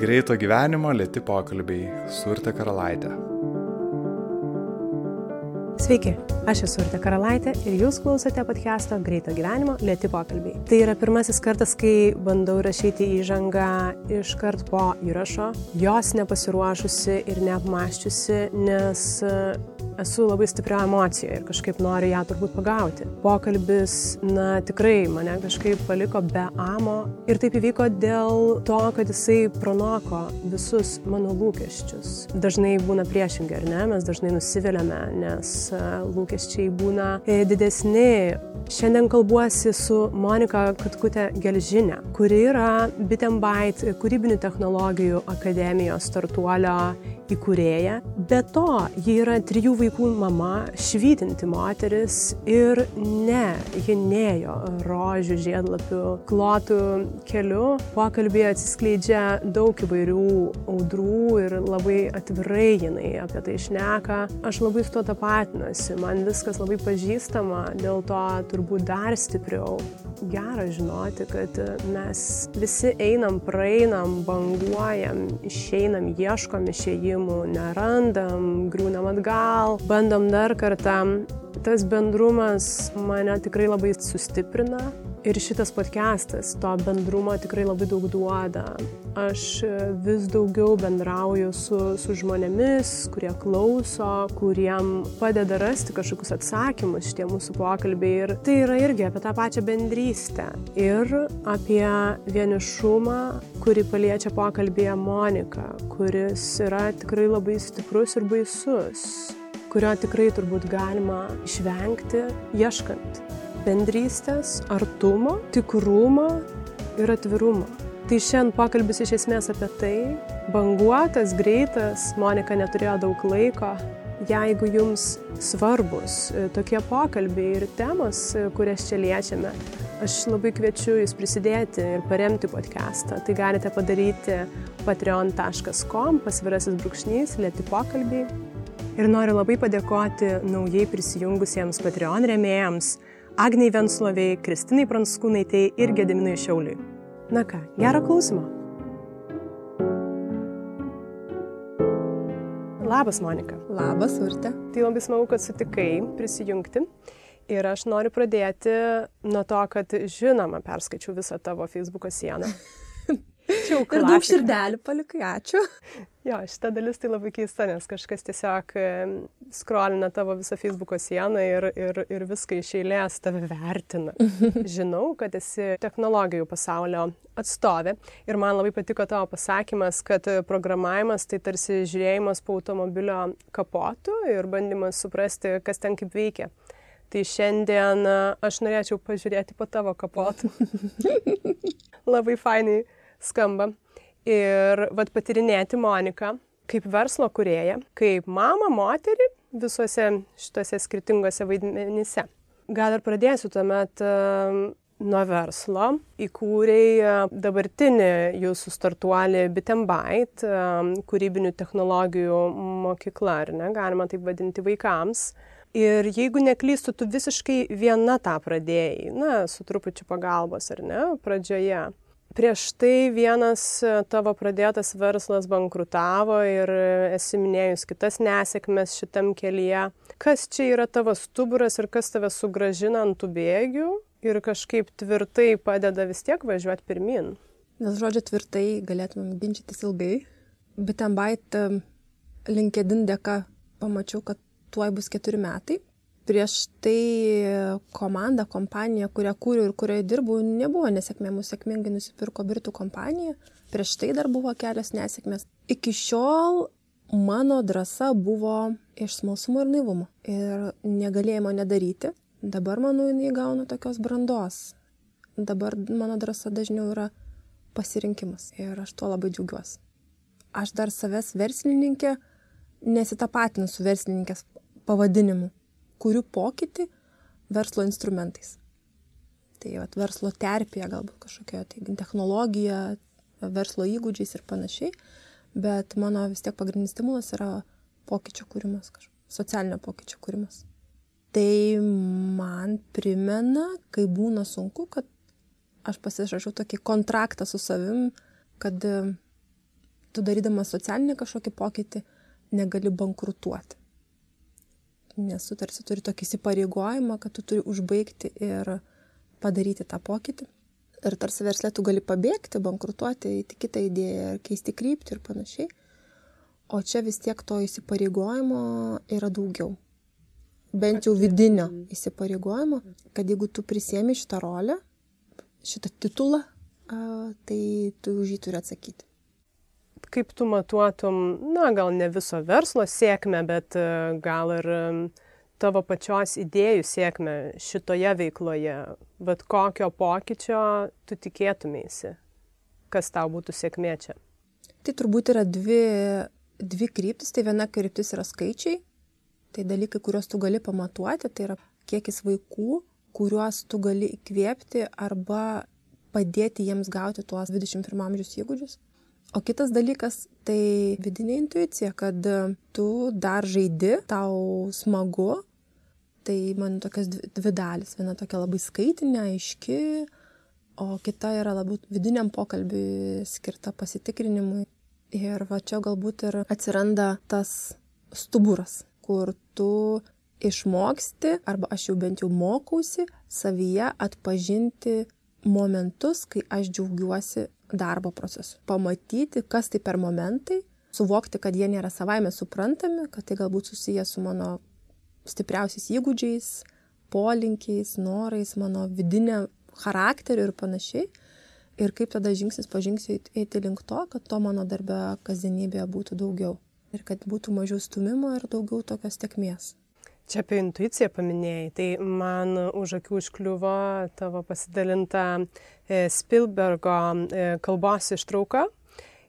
Greito gyvenimo lėti pokalbiai su Urte Karalaitė. Sveiki, aš esu Urte Karalaitė ir jūs klausote podcast'o Greito gyvenimo lėti pokalbiai. Tai yra pirmasis kartas, kai bandau rašyti įžangą iškart po įrašo, jos nepasiruošusi ir neapmaščiusi, nes esu labai stiprio emocijoje ir kažkaip noriu ją turbūt pagauti. Pokalbis, na tikrai mane kažkaip paliko be amo ir taip įvyko dėl to, kad jisai pranoko visus mano lūkesčius. Dažnai būna priešingai, ar ne? Mes dažnai nusiviliame, nes e, lūkesčiai būna e, didesni. Šiandien kalbuosi su Monika Katkutė Gelžinė, kuri yra Bitembait kūrybinių technologijų akademijos startuolio įkūrėja. Be to, ji yra trijų vaikų mama, švytinti moteris ir ne, ji nėjo rožių žiedlapių klotų keliu. Pokalbėje atsiskleidžia daug įvairių audrų ir labai atvirai jinai apie tai išneka. Aš labai su to tapatinuosi, man viskas labai pažįstama, dėl to turbūt dar stipriau. Gera žinoti, kad mes visi einam, praeinam, banguojam, išeinam, ieškom išėjimų sprendimų nerandam, griūnam atgal, bandom dar kartą. Tas bendrumas mane tikrai labai sustiprina ir šitas podcastas to bendrumo tikrai labai daug duoda. Aš vis daugiau bendrauju su, su žmonėmis, kurie klauso, kuriem padeda rasti kažkokius atsakymus šitie mūsų pokalbiai. Ir tai yra irgi apie tą pačią bendrystę ir apie vienišumą, kurį paliečia pokalbėje Monika, kuris yra tikrai labai stiprus ir baisus, kurio tikrai turbūt galima išvengti ieškant bendrystės, artumo, tikrumo ir atvirumo. Tai šiandien pokalbis iš esmės apie tai. Banguotas, greitas, Monika neturėjo daug laiko. Jeigu jums svarbus e, tokie pokalbiai ir temos, e, kurias čia liečiame, aš labai kviečiu jūs prisidėti ir paremti podcastą. Tai galite padaryti patreon.com pasvirasis brūkšnys, lėti pokalbiai. Ir noriu labai padėkoti naujai prisijungusiems Patreon remėjams Agniai Vensloviai, Kristinai Pranskūnaitėjai ir Gediminai Šiauliui. Na ką, gero klausimo. Labas, Monika. Labas, Urte. Tai labai smagu, kad sutikai prisijungti. Ir aš noriu pradėti nuo to, kad žinoma, perskaičiau visą tavo Facebook'o sieną. Čia jau ir daug širdelių palikai, ačiū. Jo, šita dalis tai labai keista, nes kažkas tiesiog skrolina tavo visą Facebook'o sieną ir, ir, ir viską iš eilės tave vertina. Žinau, kad esi technologijų pasaulio atstovė ir man labai patiko tavo pasakymas, kad programavimas tai tarsi žiūrėjimas po automobilio kapotų ir bandymas suprasti, kas ten kaip veikia. Tai šiandien aš norėčiau pažiūrėti po tavo kapotų. labai fainai skamba. Ir vad patirinėti Moniką kaip verslo kurėja, kaip mama, moterį visuose šituose skirtingose vaidmenyse. Gal ir pradėsiu tuomet uh, nuo verslo. Įkūrėjai uh, dabartinį jūsų startuolį Bitembait, uh, kūrybinių technologijų mokykla, ar ne, galima taip vadinti vaikams. Ir jeigu neklystu, tu visiškai viena tą pradėjai, na, su trupučiu pagalbos, ar ne, pradžioje prieš tai vienas e, tavo pradėtas verslas bankrutavo ir esi minėjus kitas nesėkmes šitam kelyje. Kas čia yra tavo stuburas ir kas tave sugražina ant tų bėgių ir kažkaip tvirtai padeda vis tiek važiuoti pirmin? Nes žodžio tvirtai galėtumėm ginčytis ilgai, bet ten bait LinkedIn dėka pamačiau, kad tuoj bus keturi metai prieš tai komanda, kompanija, kurią kūriau ir kurioje dirbau, nebuvo nesėkmė, mūsų sėkmingai nusipirko Britų kompanija, prieš tai dar buvo kelios nesėkmės. Iki šiol mano drąsa buvo iš smalsumo ir naivumo ir negalėjimo nedaryti. Dabar, manau, jinai gauna tokios brandos. Dabar mano drąsa dažniau yra pasirinkimas ir aš tuo labai džiaugiuosi. Aš dar savęs verslininkė nesitapatinu su verslininkės pavadinimu kuriu pokytį verslo instrumentais. Tai vat, verslo terpėje, galbūt kažkokia tai technologija, verslo įgūdžiais ir panašiai, bet mano vis tiek pagrindinis stimulas yra pokyčio kūrimas, socialinio pokyčio kūrimas. Tai man primena, kai būna sunku, kad aš pasirašau tokį kontraktą su savim, kad tu darydamas socialinį kažkokį pokytį negali bankrutuoti. Nes tu tarsi turi tokį įsipareigojimą, kad tu turi užbaigti ir padaryti tą pokytį. Ir tarsi verslė tu gali pabėgti, bankrutuoti, įti kitą idėją, keisti kryptį ir panašiai. O čia vis tiek to įsipareigojimo yra daugiau. Bent jau vidinio įsipareigojimo, kad jeigu tu prisėmi šitą rolę, šitą titulą, tai tu už jį turi atsakyti kaip tu matuotum, na, gal ne viso verslo sėkmę, bet e, gal ir tavo pačios idėjų sėkmę šitoje veikloje, bet kokio pokyčio tu tikėtumėsi, kas tau būtų sėkmė čia? Tai turbūt yra dvi, dvi kryptis. Tai viena kryptis yra skaičiai, tai dalykai, kuriuos tu gali pamatuoti, tai yra kiekis vaikų, kuriuos tu gali įkvėpti arba padėti jiems gauti tuos 21 amžiaus įgūdžius. O kitas dalykas - tai vidinė intuicija, kad tu dar žaidi, tau smagu. Tai man tokios dvi dalis. Viena tokia labai skaitinė, aiški, o kita yra labiau vidiniam pokalbiui skirta pasitikrinimui. Ir va čia galbūt ir atsiranda tas stuburas, kur tu išmoksti, arba aš jau bent jau mokausi, savyje atpažinti momentus, kai aš džiaugiuosi darbo procesu. Pamatyti, kas tai per momentai, suvokti, kad jie nėra savaime suprantami, kad tai galbūt susiję su mano stipriausiais įgūdžiais, polinkiais, norais, mano vidinė charakteriu ir panašiai. Ir kaip tada žingsnis po žingsnio eiti link to, kad to mano darbe kasdienybėje būtų daugiau. Ir kad būtų mažiau stumimo ir daugiau tokios tekmės. Čia apie intuiciją paminėjai, tai man už akių užkliuvo tavo pasidalinta e, Spielbergo e, kalbos ištrauka.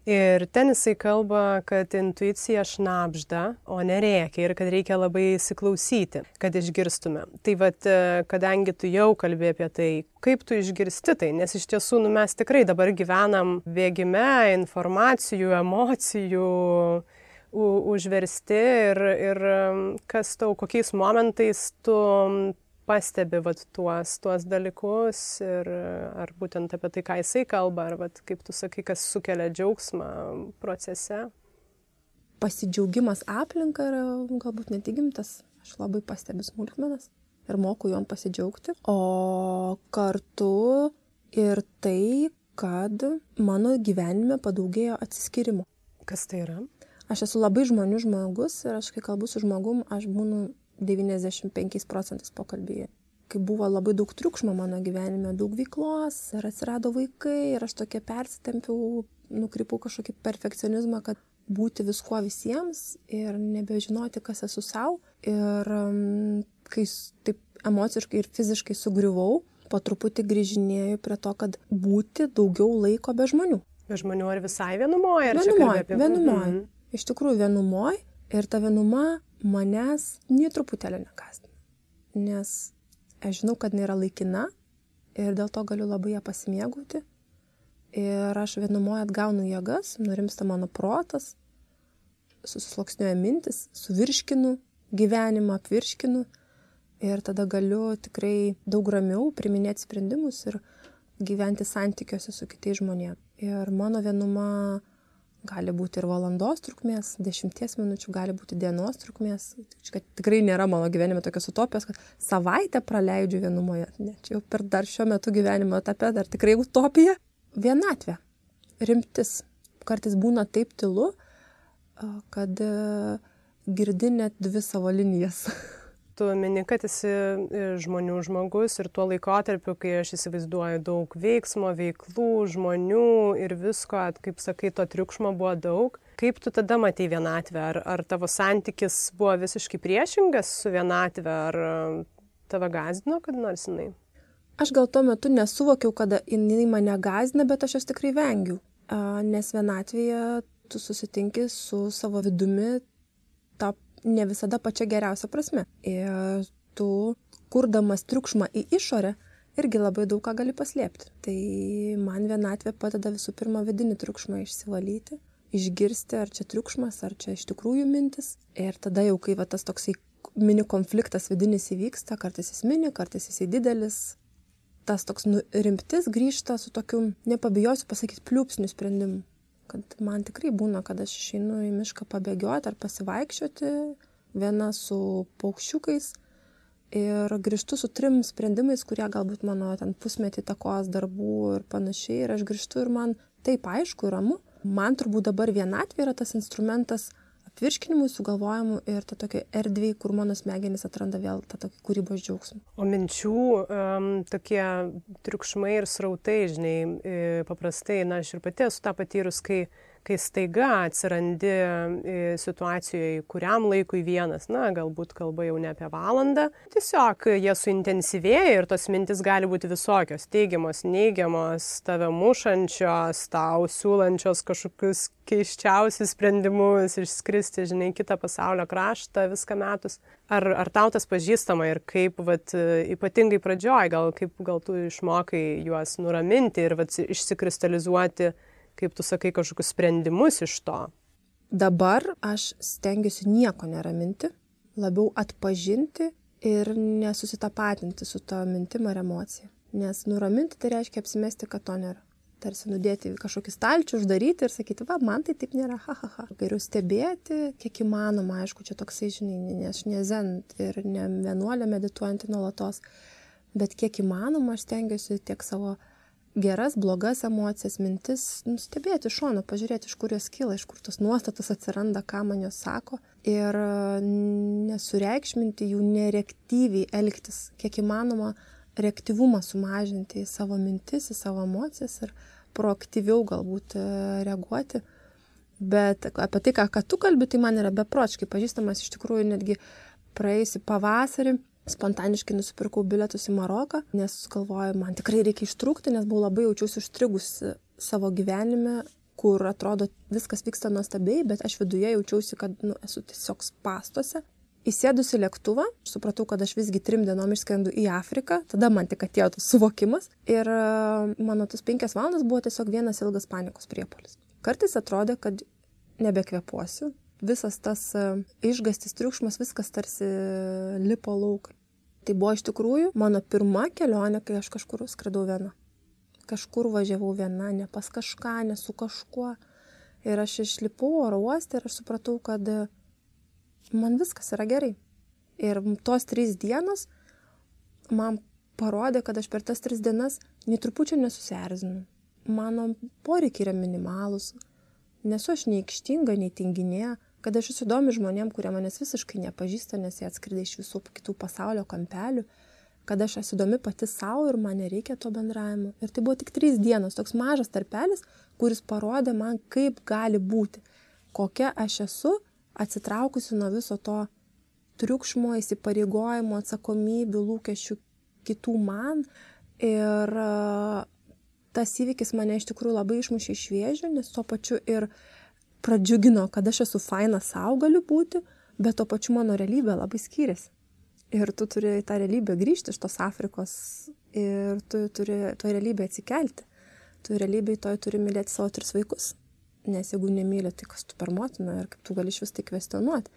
Ir ten jisai kalba, kad intuicija šnapžda, o nereikia ir kad reikia labai įsiklausyti, kad išgirstume. Tai vad, e, kadangi tu jau kalbė apie tai, kaip tu išgirsti tai, nes iš tiesų nu, mes tikrai dabar gyvenam bėgime informacijų, emocijų, užversti ir, ir kas tau, kokiais momentais tu pastebi vat, tuos, tuos dalykus ir ar būtent apie tai, ką jisai kalba, ar vat, kaip tu sakai, kas sukelia džiaugsmą procese. Pasidžiaugimas aplinka yra galbūt net įgimtas, aš labai pastebiu smulkmenas ir moku juom pasidžiaugti, o kartu ir tai, kad mano gyvenime padaugėjo atsiskirimo. Kas tai yra? Aš esu labai žmonių žmogus ir aš, kai kalbu su žmogum, aš būnu 95 procentais pokalbėje. Kai buvo labai daug triukšmo mano gyvenime, daug veiklos ir atsirado vaikai ir aš tokia persitempiau, nukrypau kažkokį perfekcionizmą, kad būti viskuo visiems ir nebežinoti, kas esu savo. Ir um, kai taip emociškai ir fiziškai sugriuvau, po truputį grįžinėjau prie to, kad būti daugiau laiko be žmonių. Be žmonių ar visai vienumoje? Vienumoje. Vienumoje. Mhm iš tikrųjų vienumoj ir ta vienuma manęs nie truputėlio negąsdina. Nes aš žinau, kad nėra laikina ir dėl to galiu labai ją pasimėgauti. Ir aš vienumoje atgaunu jėgas, nurimsta mano protas, susisloksniuoja mintis, suvirškinu gyvenimą, apvirškinu ir tada galiu tikrai daug ramiau priminėti sprendimus ir gyventi santykiuose su kitais žmonėmis. Ir mano vienuma gali būti ir valandos trukmės, dešimties minučių, gali būti dienos trukmės. Kad tikrai nėra mano gyvenime tokios utopijos, kad savaitę praleidžiu vienumoje. Ne, čia jau per dar šiuo metu gyvenimo etape dar tikrai utopija. Vienatvė, rimtis. Kartais būna taip tylu, kad girdi net dvi savo linijas. tu mini, kad esi e, žmonių žmogus ir tuo laikotarpiu, kai aš įsivaizduoju daug veiksmo, veiklų, žmonių ir visko, kaip sakai, to triukšmo buvo daug. Kaip tu tada matai vienatvę? Ar, ar tavo santykis buvo visiškai priešingas su vienatvė, ar e, tave gazdino, kad nors jinai? Aš gal tuo metu nesuvokiau, kada jinai mane gazdina, bet aš jos tikrai vengiu. Nes vienatvėje tu susitinki su savo vidumi, ne visada pačia geriausia prasme. Ir tu, kurdamas triukšmą į išorę, irgi labai daug ką gali paslėpti. Tai man vienatvė padeda visų pirma vidinį triukšmą išsivalyti, išgirsti, ar čia triukšmas, ar čia iš tikrųjų mintis. Ir tada jau, kai va, tas toksai mini konfliktas vidinis įvyksta, kartais jis mini, kartais jis didelis, tas toks nu, rimtis grįžta su tokiu, nepabijosiu pasakyti, pliūpsnių sprendimu kad man tikrai būna, kad aš išeinu į mišką pabėgioti ar pasivaikščioti viena su paukščiukais ir grįžtu su trim sprendimais, kurie galbūt mano ten pusmetį takos darbų ir panašiai ir aš grįžtu ir man taip aišku ramu. Man turbūt dabar vienatvė yra tas instrumentas apvirškinimui, sugalvojimui ir ta tokia erdvė, kur mano smegenys atranda vėl tą tokį kūrybos džiaugsmą. O minčių um, tokie triukšmai ir srautai, žinai, e, paprastai, na, aš ir pati esu tą patyrus, kai kai staiga atsirandi e, situacijoje kuriam laikui vienas, na, galbūt kalba jau ne apie valandą, tiesiog jie suintensyvėja ir tos mintis gali būti visokios - teigiamos, neigiamos, tave mušančios, tau siūlančios kažkokius keiščiausius sprendimus, išskristi, žinai, kitą pasaulio kraštą viską metus. Ar, ar tau tas pažįstama ir kaip, vat, ypatingai pradžioj, gal, kaip, gal tu išmokai juos nuraminti ir vat, išsikristalizuoti kaip tu sakai, kažkokius sprendimus iš to? Dabar aš stengiuosi nieko neraminti, labiau atpažinti ir nesusitapatinti su to mintim ar emocija. Nes nuraminti tai reiškia apsimesti, kad to nėra. Tarsi nudėti kažkokį stalčių, uždaryti ir sakyti, va, man tai taip nėra, ha, ha, ha. Geriau stebėti, kiek įmanoma, aišku, čia toksai, žinai, ne aš nezent ir ne vienuolė medituojanti nuolatos, bet kiek įmanoma aš stengiuosi tiek savo geras, blogas emocijas, mintis, nustebėti iš šono, pažiūrėti, iš kur jos kyla, iš kur tos nuostatos atsiranda, ką man jos sako ir nesureikšminti jų, nereaktyviai elgtis, kiek įmanoma reaktyvumą sumažinti į savo mintis, į savo emocijas ir proaktyviau galbūt e, reaguoti. Bet apie tai, ką, ką tu kalbi, tai man yra bepročiai pažįstamas iš tikrųjų netgi praėjusi pavasarį spontaniškai nusipirkau bilietus į Maroką, nes galvoju, man tikrai reikia ištrūkti, nes buvau labai jaučiausi užstrigusi savo gyvenime, kur atrodo viskas vyksta nuostabiai, bet aš viduje jaučiausi, kad nu, esu tiesiog pastuose. Įsėdusi lėktuvą, supratau, kad aš visgi trim dienom išskrendu į Afriką, tada man tik atėjo tas suvokimas ir e, mano tas penkias valandas buvo tiesiog vienas ilgas panikos priepolis. Kartais atrodė, kad nebekvepuosiu, visas tas e, išgastis triukšmas, viskas tarsi lipo lauk. Tai buvo iš tikrųjų mano pirma kelionė, kai aš kažkur skridau viena. Kažkur važiavau viena, ne pas kažką, ne su kažkuo. Ir aš išlipau oro uostą ir aš supratau, kad e, man viskas yra gerai. Ir tos trys dienos man parodė, kad aš per tas tris dienas nei trupučio nesusierzinu. Mano poreikiai yra minimalūs. Nesu aš nei aikštinga, nei tinginė kad aš esu įdomi žmonėm, kurie manęs visiškai nepažįsta, nes jie atskridė iš visų kitų pasaulio kampelių, kad aš esu įdomi pati savo ir man nereikia to bendravimo. Ir tai buvo tik trys dienos, toks mažas tarpelis, kuris parodė man, kaip gali būti, kokia aš esu atsitraukusi nuo viso to triukšmo, įsipareigojimo, atsakomybių, lūkesčių kitų man. Ir tas įvykis mane iš tikrųjų labai išmušė iš vėžių, nes tuo pačiu ir uh, pradžiugino, kad aš esu faina savo galiu būti, bet to pačiu mano realybė labai skiriasi. Ir tu turi į tą realybę grįžti iš tos Afrikos ir tu turi to realybę atsikelti. Tu realybėje toj turi mylėti savo tris vaikus. Nes jeigu nemylė, tai kas tu per motiną ir kaip tu gali iš vis tai kvestionuoti.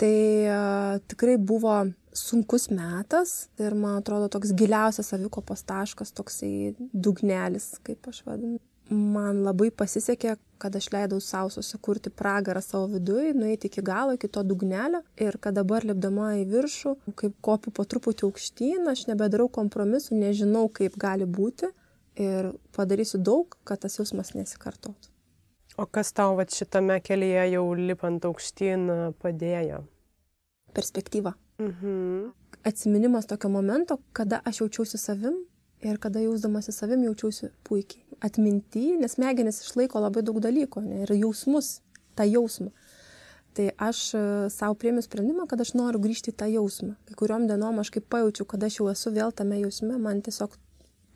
Tai uh, tikrai buvo sunkus metas ir man atrodo toks giliausias savikopos taškas, toksai dugnelis, kaip aš vadinu man labai pasisekė, kad aš leidau savo susikurti pragarą savo viduje, nueiti iki galo, iki to dugnelio ir kad dabar lipdama į viršų, kaip kopiu po truputį aukštyn, aš nebedarau kompromisų, nežinau, kaip gali būti ir padarysiu daug, kad tas jausmas nesikartotų. O kas tau va šitame kelyje jau lipant aukštyn padėjo? Perspektyva. Mhm. Atsiminimas tokio momento, kada aš jaučiausi savim ir kada jausdamasi savim jaučiausi puikiai atminty, nes smegenis išlaiko labai daug dalykų ne, ir jausmus, tą jausmą. Tai aš e, savo priemiu sprendimą, kad aš noriu grįžti į tą jausmą. Kai kuriuom dienom aš kaip pajaučiu, kad aš jau esu vėl tame jausme, man tiesiog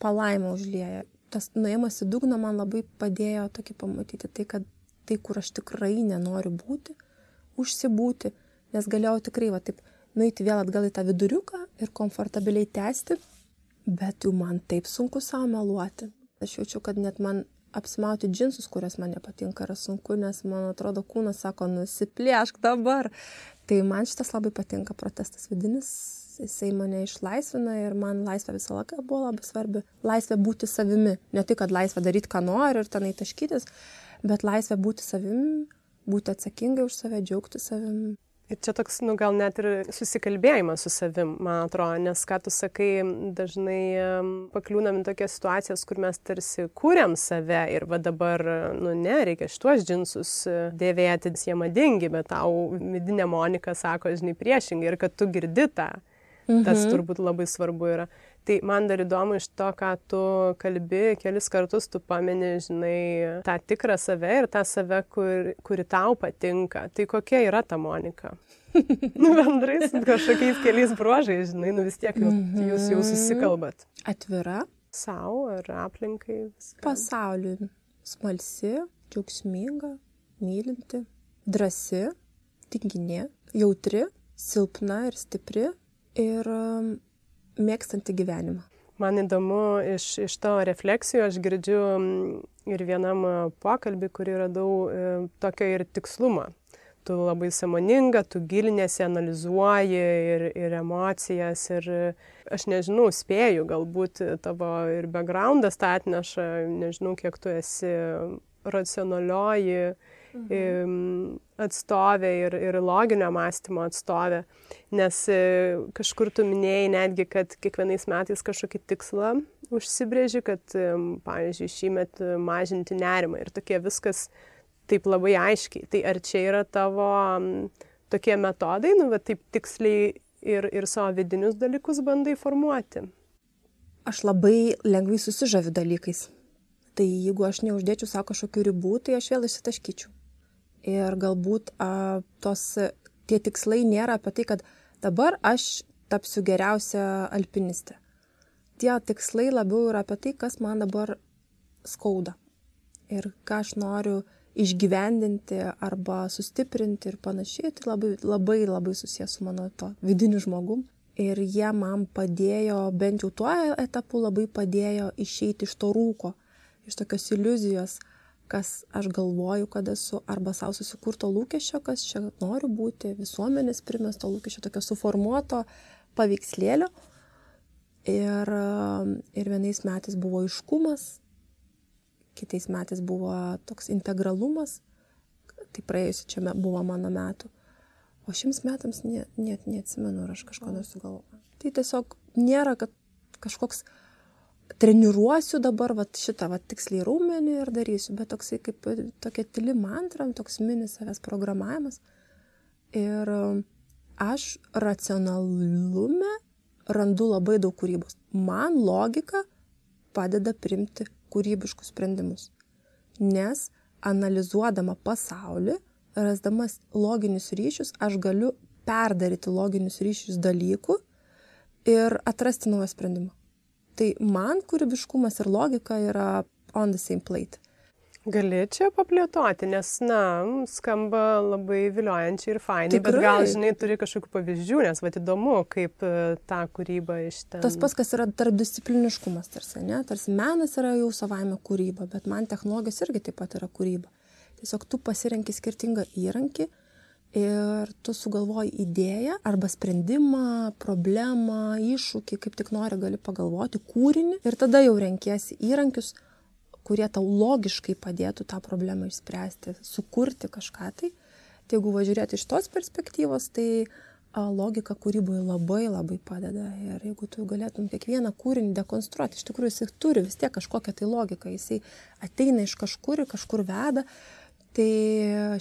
palaima užlieja. Tas nuėjimas į dugną man labai padėjo tokį pamatyti, tai kad tai, kur aš tikrai nenoriu būti, užsibūti, nes galėjau tikrai va taip nueiti vėl atgal į tą viduriuką ir komfortabiliai tęsti, bet jau man taip sunku savo meluoti. Aš jaučiu, kad net man apsimauti džinsus, kurias man nepatinka, yra sunku, nes man atrodo kūnas sako, nusiplėšk dabar. Tai man šitas labai patinka protestas vidinis, jisai mane išlaisvina ir man laisvė visą laiką buvo labai svarbi. Laisvė būti savimi. Ne tik, kad laisvė daryti, ką nori ir tenai taškytis, bet laisvė būti savim, būti atsakingai už save, džiaugti savim. Ir čia toks, nu, gal net ir susikalbėjimas su savim, man atrodo, nes ką tu sakai, dažnai pakliūnam į tokias situacijas, kur mes tarsi kūriam save ir va dabar, nu, ne, reikia šituos džinsus dėvėti, jie madingi, bet tau vidinė Monika sako, žinai, priešingai ir kad tu girdi tą. Mhm. Tas turbūt labai svarbu yra. Tai man dar įdomu iš to, ką tu kalbi, kelis kartus tu pameni, žinai, tą tikrą save ir tą save, kur, kuri tau patinka. Tai kokia yra ta Monika? nu, bendrai su kažkokiais keliais bruožais, žinai, nu vis tiek jūs, jūs jau susikalbat. Atvira. Savo ar aplinkai. Viską. Pasauliui. Smalsi, džiaugsminga, mylinti, drasi, tinginė, jautri, silpna ir stipri ir mėgstanti gyvenimą. Man įdomu, iš, iš to refleksijų aš girdžiu ir vienam pokalbį, kurį radau e, tokio ir tikslumo. Tu labai samoninga, tu gilinėsi, analizuoji ir, ir emocijas ir aš nežinau, spėju, galbūt tavo ir backgroundas tą atneša, nežinau, kiek tu esi racionalioji mhm. atstovė ir, ir loginio mąstymo atstovė, nes e, kažkur tu minėjai netgi, kad kiekvienais metais kažkokį tikslą užsibrėži, kad, pavyzdžiui, šį metą mažinti nerimą ir tokie viskas taip labai aiškiai. Tai ar čia yra tavo tokie metodai, nu, bet taip tiksliai ir, ir savo vidinius dalykus bandai formuoti? Aš labai lengvai susižaviu dalykais. Tai jeigu aš neuždėčiau savo kažkokių ribų, tai aš vėl išsitaškyčiau. Ir galbūt a, tos, tie tikslai nėra apie tai, kad dabar aš tapsiu geriausia alpinistė. Tie tikslai labiau yra apie tai, kas man dabar skauda. Ir ką aš noriu išgyvendinti arba sustiprinti ir panašiai, tai labai labai, labai susijęs su mano to vidiniu žmogum. Ir jie man padėjo, bent jau tuo etapu labai padėjo išeiti iš to rūko, iš tokios iliuzijos, kas aš galvoju, kad esu, arba savo susikurto lūkesčio, kas čia noriu būti, visuomenės primesto lūkesčio, tokio suformuoto paveikslėlio. Ir, ir vienais metais buvo iškumas, kitais metais buvo toks integralumas, tai praėjusi čia buvo mano metų. O šiems metams net, net neatsimenu, ar aš kažko nesugalvoju. Tai tiesiog nėra, kad kažkoks treniruosiu dabar vat, šitą vat, tiksliai raumenį ir darysiu, bet toksai kaip tokia tyli mantra, toks mini savęs programavimas. Ir um, aš racionalume randu labai daug kūrybos. Man logika padeda primti kūrybiškus sprendimus. Nes analizuodama pasaulį, rasdamas loginius ryšius, aš galiu perdaryti loginius ryšius dalykų ir atrasti naują sprendimą. Tai man kūrybiškumas ir logika yra on the same plate. Gali čia paplėtoti, nes, na, skamba labai viliojančiai ir fainai, Tikrai. bet gal, žinai, turi kažkokių pavyzdžių, nes, va, įdomu, kaip e, tą kūrybą iš ten. Tas pas, kas yra tarpdiscipliniškumas, tarsi, ne, tarsi menas yra jau savaime kūryba, bet man technologijos irgi taip pat yra kūryba. Tiesiog tu pasirenki skirtingą įrankį, ir tu sugalvoji idėją arba sprendimą, problemą, iššūkį, kaip tik nori, gali pagalvoti, kūrinį ir tada jau renkiesi įrankius, kurie tau logiškai padėtų tą problemą išspręsti, sukurti kažką tai. Tai jeigu važiuoti iš tos perspektyvos, tai logika kūryboje labai labai padeda. Ir jeigu tu galėtum kiekvieną kūrinį dekonstruoti, iš tikrųjų jisai turi vis tiek kažkokią tai logiką, jisai ateina iš kažkur ir kažkur veda. Tai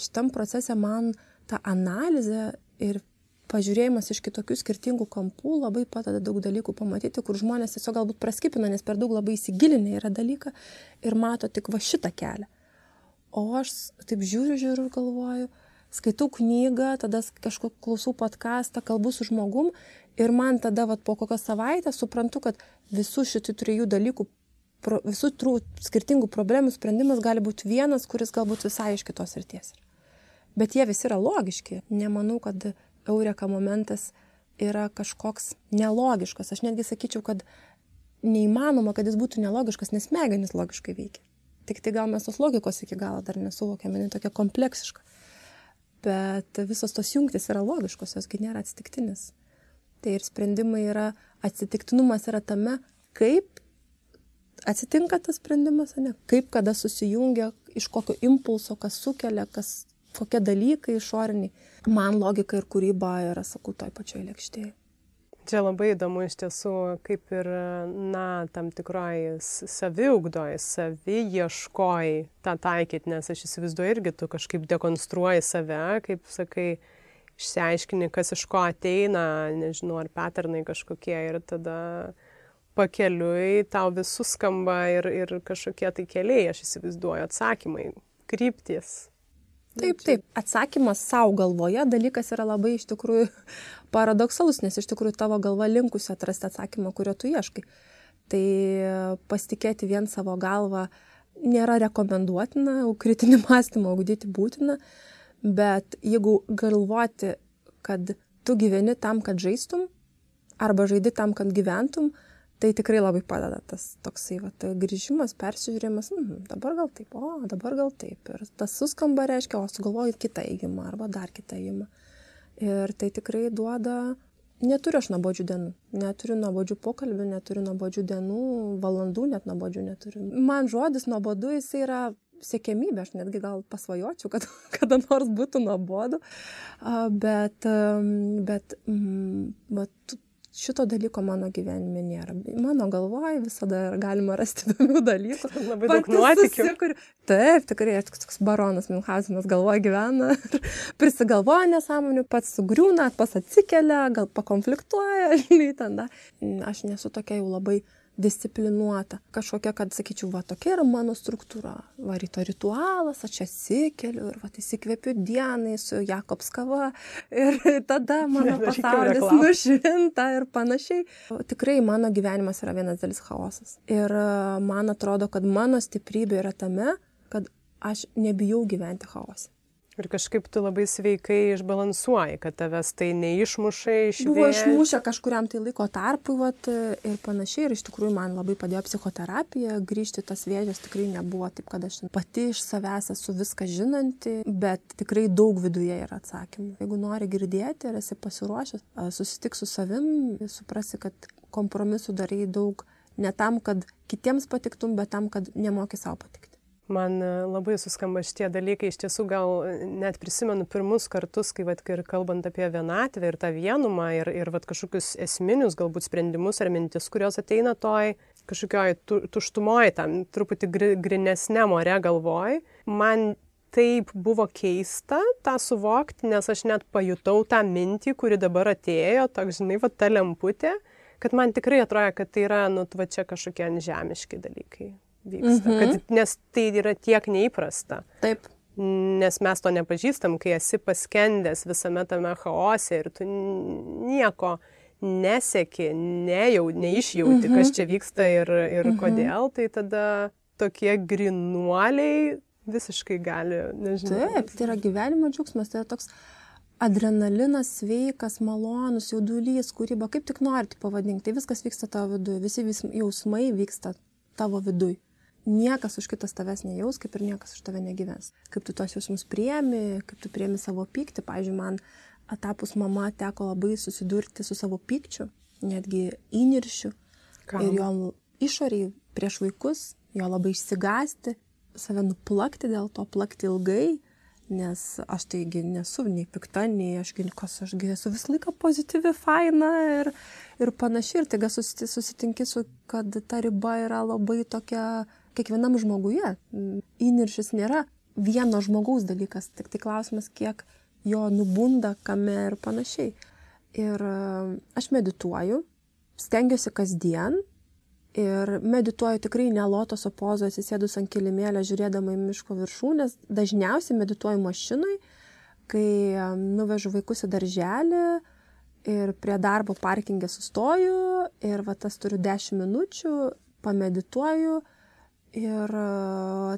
šitam procese man uh, ta analizė ir pažiūrėjimas iš kitokių skirtingų kampų labai padeda daug dalykų pamatyti, kur žmonės tiesiog galbūt praskipina, nes per daug labai įsigilinę yra dalyką ir mato tik va šitą kelią. O aš taip žiūriu, žiūriu ir galvoju, skaitau knygą, tada kažkokį klausau podcastą, kalbu su žmogum ir man tada vat, po kokios savaitės suprantu, kad visų šitų trijų dalykų, pro, visų trų skirtingų problemų sprendimas gali būti vienas, kuris galbūt visai iš kitos ryties yra bet jie visi yra logiški. Nemanau, kad eureka momentas yra kažkoks nelogiškas. Aš netgi sakyčiau, kad neįmanoma, kad jis būtų nelogiškas, nes smegenys logiškai veikia. Tik tai gal mes tos logikos iki galo dar nesuvokiame, jinai tokia kompleksiška. Bet visos tos jungtis yra logiškos, josgi nėra atsitiktinis. Tai ir sprendimai yra, atsitiktinumas yra tame, kaip atsitinka tas sprendimas, ne? kaip kada susijungia iš kokio impulso, kas sukelia, kas, kokie dalykai išoriniai. Man logika ir kūryba yra, sakau, toj pačioj lėkštėje. Čia labai įdomu iš tiesų, kaip ir, na, tam tikroji saviugdoj, saviieškoj tą taikyti, nes aš įsivaizduoju irgi tu kažkaip dekonstruoji save, kaip sakai, išsiaiškini, kas iš ko ateina, nežinau, ar paternai kažkokie ir tada pakeliui tau vis suskamba ir, ir kažkokie tai keliai, aš įsivaizduoju, atsakymai, kryptis. Taip, taip, atsakymas savo galvoje dalykas yra labai iš tikrųjų paradoksalus, nes iš tikrųjų tavo galva linkusi atrasti atsakymą, kurio tu ieškai. Tai pasitikėti vien savo galvą nėra rekomenduotina, kritinį mąstymą ugdyti būtina, bet jeigu galvoti, kad tu gyveni tam, kad žaistum, arba žaidi tam, kad gyventum, tai tikrai labai padeda tas toksai vat grįžimas persižiūrėjimas mhm dabar gal taip o dabar gal taip. Ir tas suskamba reiškia o sugalvoji kitą ėjimą arba dar kitą ėjimą. Ir tai tikrai duoda neturiu aš nuobodžių dienų neturiu nuobodžių pokalbių neturiu nuobodžių dienų valandų net nuobodžių neturiu. Man žodis nuobodu jisai yra siekiamybė aš netgi gal pasvajočiau kad kada nors būtų nuobodu. Bet bet mm, vat šito dalyko mano gyvenime nėra. Mano galvoje visada galima rasti įdomių dalykų. Labai daug nuotykių. Kur... Taip, tikrai, toks baronas Milhausenas galvoje gyvena, prisigalvoja nesąmonių, pats sugriūna, pats atsikelia, gal pakonfliktuoja, žinai, tada. Aš nesu tokia jau labai disciplinuota kažkokia kad sakyčiau va tokia yra mano struktūra. Va ryto ritualas aš atsikeliu ir vat įsikvepiu dienai su jakobs kava ir tada mano pasaulis nušvinta ir panašiai. Tikrai mano gyvenimas yra vienas didelis chaosas. Ir man atrodo kad mano stiprybė yra tame kad aš nebijau gyventi chaose Ir kažkaip tu labai sveikai išbalansuoji, kad tavęs tai neišmuša iš Buvo išmušę kažkuriam tai laiko tarpui vat, ir panašiai. Ir iš tikrųjų man labai padėjo psichoterapija. Grįžti tas vėžės tikrai nebuvo taip, kad aš pati iš savęs esu viską žinanti, bet tikrai daug viduje yra atsakymų. Jeigu nori girdėti ir esi pasiruošęs, susitik su savim, suprasi, kad kompromisų darai daug ne tam, kad kitiems patiktum, bet tam, kad nemoki savo patikti. Man e, labai suskamba šitie dalykai, iš tiesų gal net prisimenu pirmus kartus, kai vat, ir kalbant apie vienatvę ir tą vienumą ir, ir vat, kažkokius esminius galbūt sprendimus ar mintis, kurios ateina toj kažkokioj tu, tuštumoj, tam truputį gri, grinesnė more galvoj, man taip buvo keista tą suvokti, nes aš net pajutau tą mintį, kuri dabar atėjo, toks, žinai, va ta lemputė, kad man tikrai atrodo, kad tai yra, nu, va čia kažkokie žemiški dalykai vyksta. Mhm. Kad, nes tai yra tiek neįprasta. Taip. Nes mes to nepažįstam, kai esi paskendęs visame tame chaose ir tu nieko neseki, nejau, neišjauti, mhm. kas čia vyksta ir, ir mhm. kodėl, tai tada tokie grinuoliai visiškai gali, nežinau. Taip, tai yra gyvenimo džiaugsmas, tai yra toks adrenalinas sveikas, malonus, jaudulys, kūryba, kaip tik norite pavadinti, tai viskas vyksta tavo viduje, visi vis jausmai vyksta tavo viduje niekas už kitas tavęs nejaus, kaip ir niekas už tave negyvens. Kaip tu tos jausmus priemi, kaip tu priemi savo pyktį. Pavyzdžiui, man atapus mama teko labai susidurti su savo pykčiu, netgi įniršiu. Kam? Ir jo išoriai prieš vaikus, jo labai išsigasti, save nuplakti dėl to, plakti ilgai, nes aš taigi nesu nei pikta, nei aš, kas ašgi esu visą laiką pozityvi, faina ir, ir panašiai. Ir taiga susitinki su, kad ta riba yra labai tokia kiekvienam žmoguje. Įniršis nėra vieno žmogaus dalykas, tik tai klausimas, kiek jo nubunda, kame ir panašiai. Ir e, aš medituoju, stengiuosi kasdien ir medituoju tikrai ne lotoso pozo atsisėdus ant kilimėlio žiūrėdama į miško viršūnės, dažniausiai medituoju mašinui, kai e, nuvežu vaikus į darželį ir prie darbo parkingė sustoju ir va tas turiu 10 minučių, pamedituoju, ir e,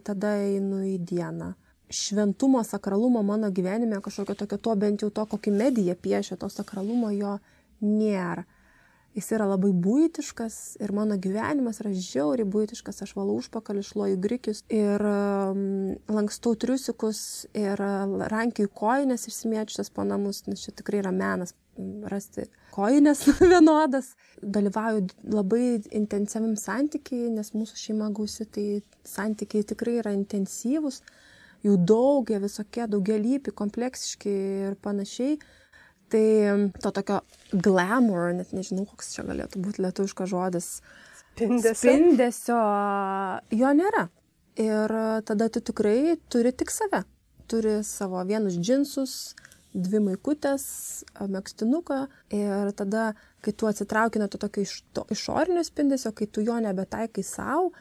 tada einu į dieną. Šventumo, sakralumo mano gyvenime kažkokio tokio, to bent jau to, kokį mediją piešia, to sakralumo jo nėra. Jis yra labai būtiškas ir mano gyvenimas yra žiauriai būtiškas, aš valau užpakalį, šluoju grikius ir um, lankstau triusikus ir rankiu koinės išsimėčiusias po namus, nes čia tikrai yra menas rasti koinės vienodas. Dalyvauju labai intensyviam santykiai, nes mūsų šeima gausi, tai santykiai tikrai yra intensyvūs, jų daug, jie visokie, daugialypi, kompleksiški ir panašiai. Tai to tokio glamour, net nežinau, koks čia galėtų būti lietuviškas žodis. Spindesio. Spindesio jo nėra. Ir tada tu tikrai turi tik save. Turi savo vienus džinsus, dvi maikutės, mėgstinuką ir tada, kai tu atsitrauki nuo to tokio iš to išorinio spindesio, kai tu jo nebetaikai savo,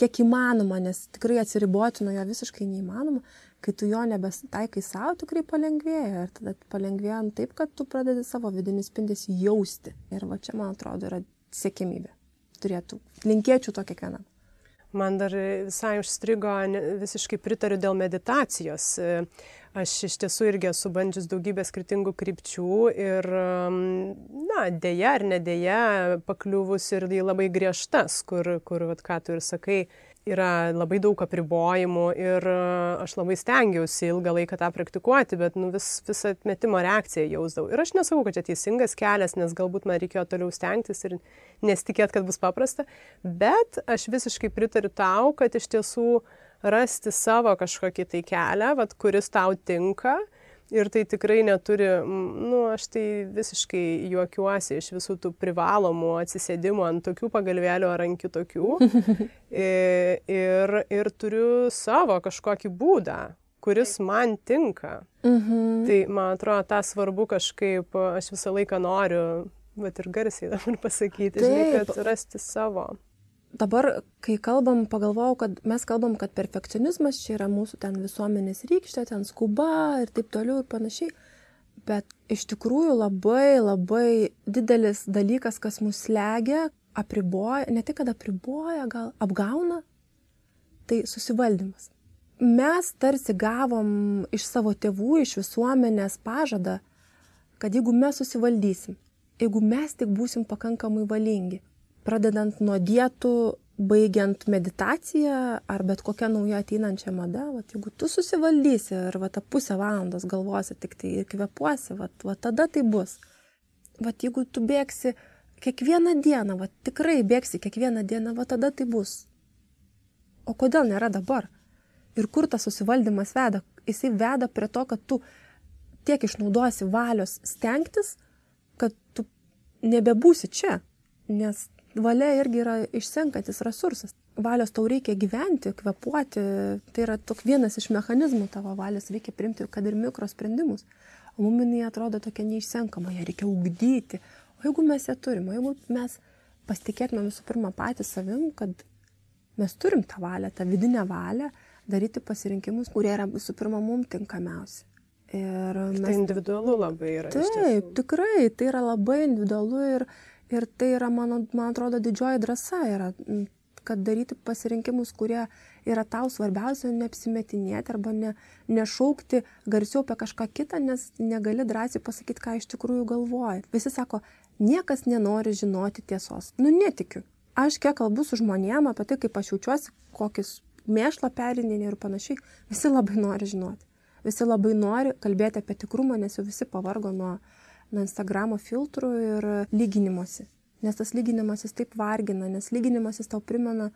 kiek įmanoma, nes tikrai atsiriboti nuo jo visiškai neįmanoma, kai tu jo nebetaikai savo, tikrai palengvėja ir tada palengvėja taip, kad tu pradedi savo vidinį spindesį jausti. Ir va čia, man atrodo, yra siekimybė. Turėtų. Linkėčiau to kiekvienam. Man dar visai užstrigo, visiškai pritariu dėl meditacijos. Aš iš tiesų irgi esu bandžius daugybę skirtingų krypčių ir, na, dėja ar nedėja, pakliuvus ir į labai griežtas, kur, kur vat, ką tu ir sakai, yra labai daug apribojimų ir aš labai stengiausi ilgą laiką tą praktikuoti, bet nu, vis, visą atmetimo reakciją jausdavau. Ir aš nesakau, kad čia teisingas kelias, nes galbūt man reikėjo toliau stengtis ir nesitikėt, kad bus paprasta, bet aš visiškai pritariu tau, kad iš tiesų uh, rasti savo kažkokį tai kelią, vat, kuris tau tinka. Ir tai tikrai neturi, nu, aš tai visiškai juokiuosi iš visų tų privalomų atsisėdimų ant tokių pagalvėlių ar ant kitokių. ir, ir turiu savo kažkokį būdą, kuris man tinka. Mhm. Tai man atrodo, tą svarbu kažkaip, aš visą laiką noriu, bet ir garsiai dabar pasakyti, Taip. žinai, kad rasti savo dabar, kai kalbam, pagalvojau, kad mes kalbam, kad perfekcionizmas čia yra mūsų ten visuomenės rykštė, ten skuba ir taip toliau ir panašiai. Bet iš tikrųjų labai, labai didelis dalykas, kas mus legia, apriboja, ne tik kad apriboja, gal apgauna, tai susivaldymas. Mes tarsi gavom iš savo tėvų, iš visuomenės pažadą, kad jeigu mes susivaldysim, jeigu mes tik būsim pakankamai valingi, pradedant nuo dietų, baigiant meditaciją ar bet kokia nauja ateinančia mada, vat, jeigu tu susivaldysi ir va, tą pusę valandos galvosi tik tai ir kvepuosi, vat, vat, tada tai bus. Vat, jeigu tu bėgsi kiekvieną dieną, vat, tikrai bėgsi kiekvieną dieną, vat, tada tai bus. O kodėl nėra dabar? Ir kur tas susivaldymas veda? Jisai veda prie to, kad tu tiek išnaudosi valios stengtis, kad tu nebebūsi čia. Nes valia irgi yra išsenkantis resursas. Valios tau reikia gyventi, kvepuoti, tai yra toks vienas iš mechanizmų tavo valios, reikia primti, kad ir mikrosprendimus. O mum jinai atrodo tokia neišsenkama, ją reikia ugdyti. O jeigu mes ją turime, jeigu mes pasitikėtume visų pirma patys savim, kad mes turim tą valią, tą vidinę valią, daryti pasirinkimus, kurie yra visų pirma mums tinkamiausi. Ir mes... Tai individualu labai yra. Taip, tikrai, tai yra labai individualu ir, Ir tai yra, mano, man atrodo, didžioji drąsa yra, kad daryti pasirinkimus, kurie yra tau svarbiausia, neapsimetinėti arba ne, nešaukti garsiau apie kažką kitą, nes negali drąsiai pasakyti, ką iš tikrųjų galvoji. Visi sako, niekas nenori žinoti tiesos. Nu, netikiu. Aš kiek kalbu su žmonėm apie tai, kaip aš jaučiuosi, kokius mėšlą perinėlį ir panašiai, visi labai nori žinoti. Visi labai nori kalbėti apie tikrumą, nes jau visi pavargo nuo, nuo Instagramo filtrų ir lyginimuose. Nes tas lyginimasis taip vargina, nes lyginimasis tau primena,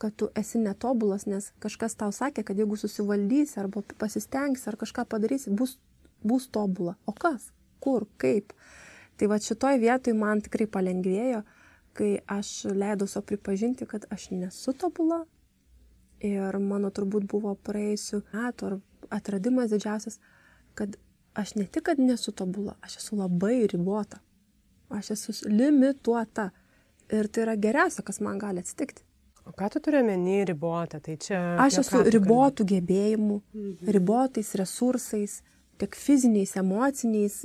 kad tu esi netobulas, nes kažkas tau sakė, kad jeigu susivaldysi arba pasistengsi ar kažką padarysi, bus, bus tobula. O kas? Kur? Kaip? Tai va šitoj vietoj man tikrai palengvėjo, kai aš leidau savo pripažinti, kad aš nesu tobula. Ir mano turbūt buvo praėjusių metų atradimas didžiausias, kad aš ne tik, kad nesu tobula, aš esu labai ribota. Aš esu limituota. Ir tai yra geriausia, kas man gali atsitikti. O ką tu turi omeny ribota? Tai čia... Aš esu ribotų gebėjimų, mhm. ribotais resursais, tiek fiziniais, emociniais,